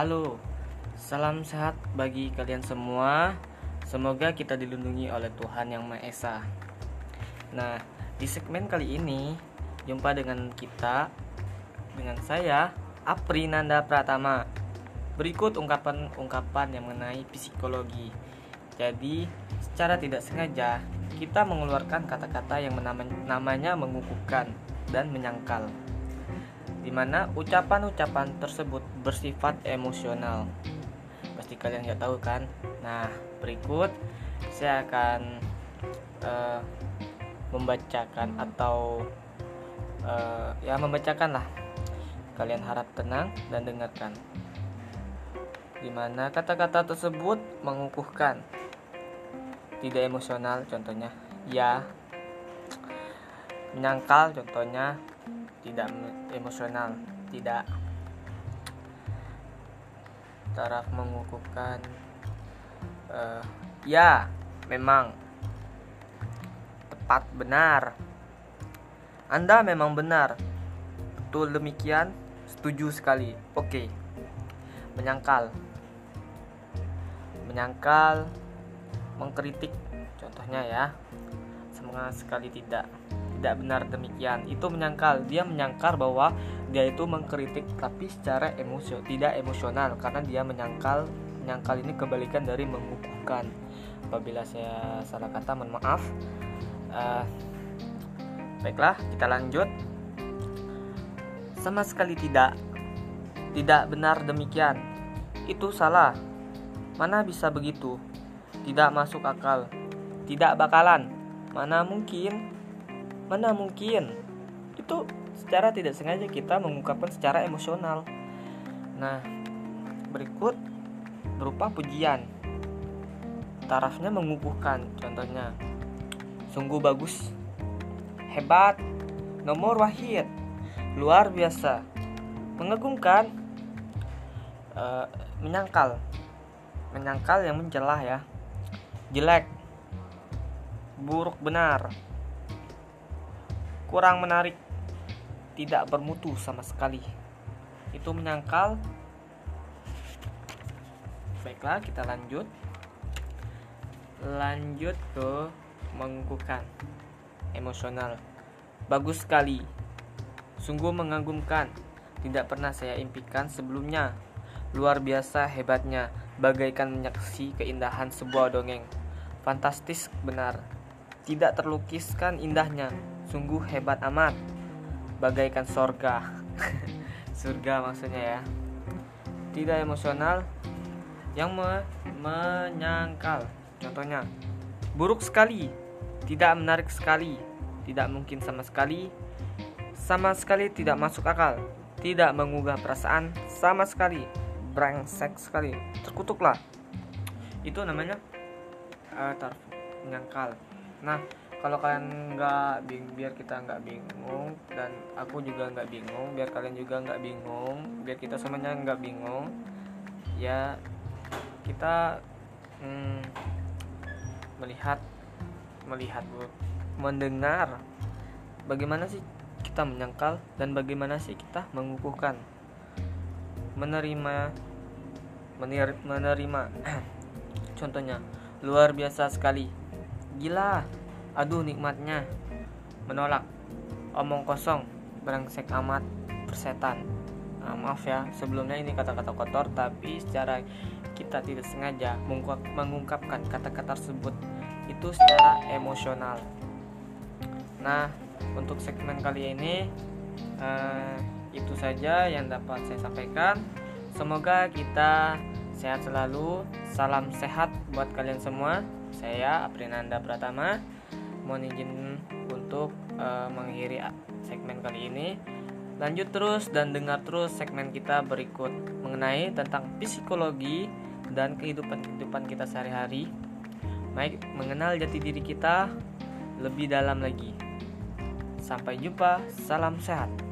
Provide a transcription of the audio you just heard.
Halo, salam sehat bagi kalian semua. Semoga kita dilindungi oleh Tuhan Yang Maha Esa. Nah, di segmen kali ini jumpa dengan kita dengan saya Apri Nanda Pratama. Berikut ungkapan-ungkapan yang mengenai psikologi. Jadi, secara tidak sengaja kita mengeluarkan kata-kata yang namanya mengukuhkan dan menyangkal di mana ucapan-ucapan tersebut bersifat emosional. Pasti kalian nggak tahu kan? Nah, berikut saya akan uh, membacakan atau uh, ya membacakan lah. Kalian harap tenang dan dengarkan. Di mana kata-kata tersebut mengukuhkan, tidak emosional, contohnya ya, menyangkal, contohnya tidak emosional tidak taraf mengukuhkan uh, ya memang tepat benar. Anda memang benar. Betul demikian setuju sekali. Oke menyangkal. Menyangkal mengkritik contohnya ya. Semangat sekali tidak tidak benar demikian. Itu menyangkal dia menyangkal bahwa dia itu mengkritik tapi secara emosi tidak emosional karena dia menyangkal menyangkal ini kebalikan dari mengukuhkan. Apabila saya salah kata mohon maaf. Uh, baiklah kita lanjut. Sama sekali tidak tidak benar demikian. Itu salah. Mana bisa begitu? Tidak masuk akal. Tidak bakalan. Mana mungkin Mana mungkin? Itu secara tidak sengaja kita mengungkapkan secara emosional. Nah, berikut berupa pujian. Tarafnya mengukuhkan, contohnya. Sungguh bagus. Hebat. Nomor wahid. Luar biasa. Mengagumkan. Uh, menyangkal. Menyangkal yang mencelah ya. Jelek. Buruk benar kurang menarik, tidak bermutu sama sekali. Itu menyangkal. Baiklah, kita lanjut. Lanjut ke mengukuhkan emosional. Bagus sekali. Sungguh mengagumkan. Tidak pernah saya impikan sebelumnya. Luar biasa hebatnya, bagaikan menyaksi keindahan sebuah dongeng. Fantastis benar. Tidak terlukiskan indahnya, Sungguh hebat amat. Bagaikan sorga. Surga maksudnya ya. Tidak emosional Yang me menyangkal. Contohnya Buruk sekali Tidak menarik sekali Tidak mungkin sama sekali Sama sekali tidak masuk akal Tidak mengugah perasaan Sama sekali Brengsek sekali Terkutuklah. Itu namanya uh, tarf menyangkal Nah kalau kalian nggak biar kita nggak bingung dan aku juga nggak bingung biar kalian juga nggak bingung biar kita semuanya nggak bingung ya kita hmm, melihat melihat mendengar bagaimana sih kita menyangkal dan bagaimana sih kita mengukuhkan. Menerima menerima contohnya luar biasa sekali. Gila Aduh nikmatnya. Menolak. Omong kosong. Brengsek amat Persetan. Nah, Maaf ya sebelumnya ini kata-kata kotor Tapi secara kita tidak sengaja Mengungkapkan kata-kata tersebut. Itu secara emosional. Nah untuk segmen kali ini uh, Itu saja yang dapat saya sampaikan. Semoga kita sehat selalu. Salam sehat buat kalian semua. Saya Aprinanda Pratama mohon izin untuk uh, mengakhiri segmen kali ini. Lanjut terus dan dengar terus segmen kita berikut mengenai tentang psikologi dan kehidupan-kehidupan kita sehari-hari. Baik, mengenal jati diri kita lebih dalam lagi. Sampai jumpa, salam sehat.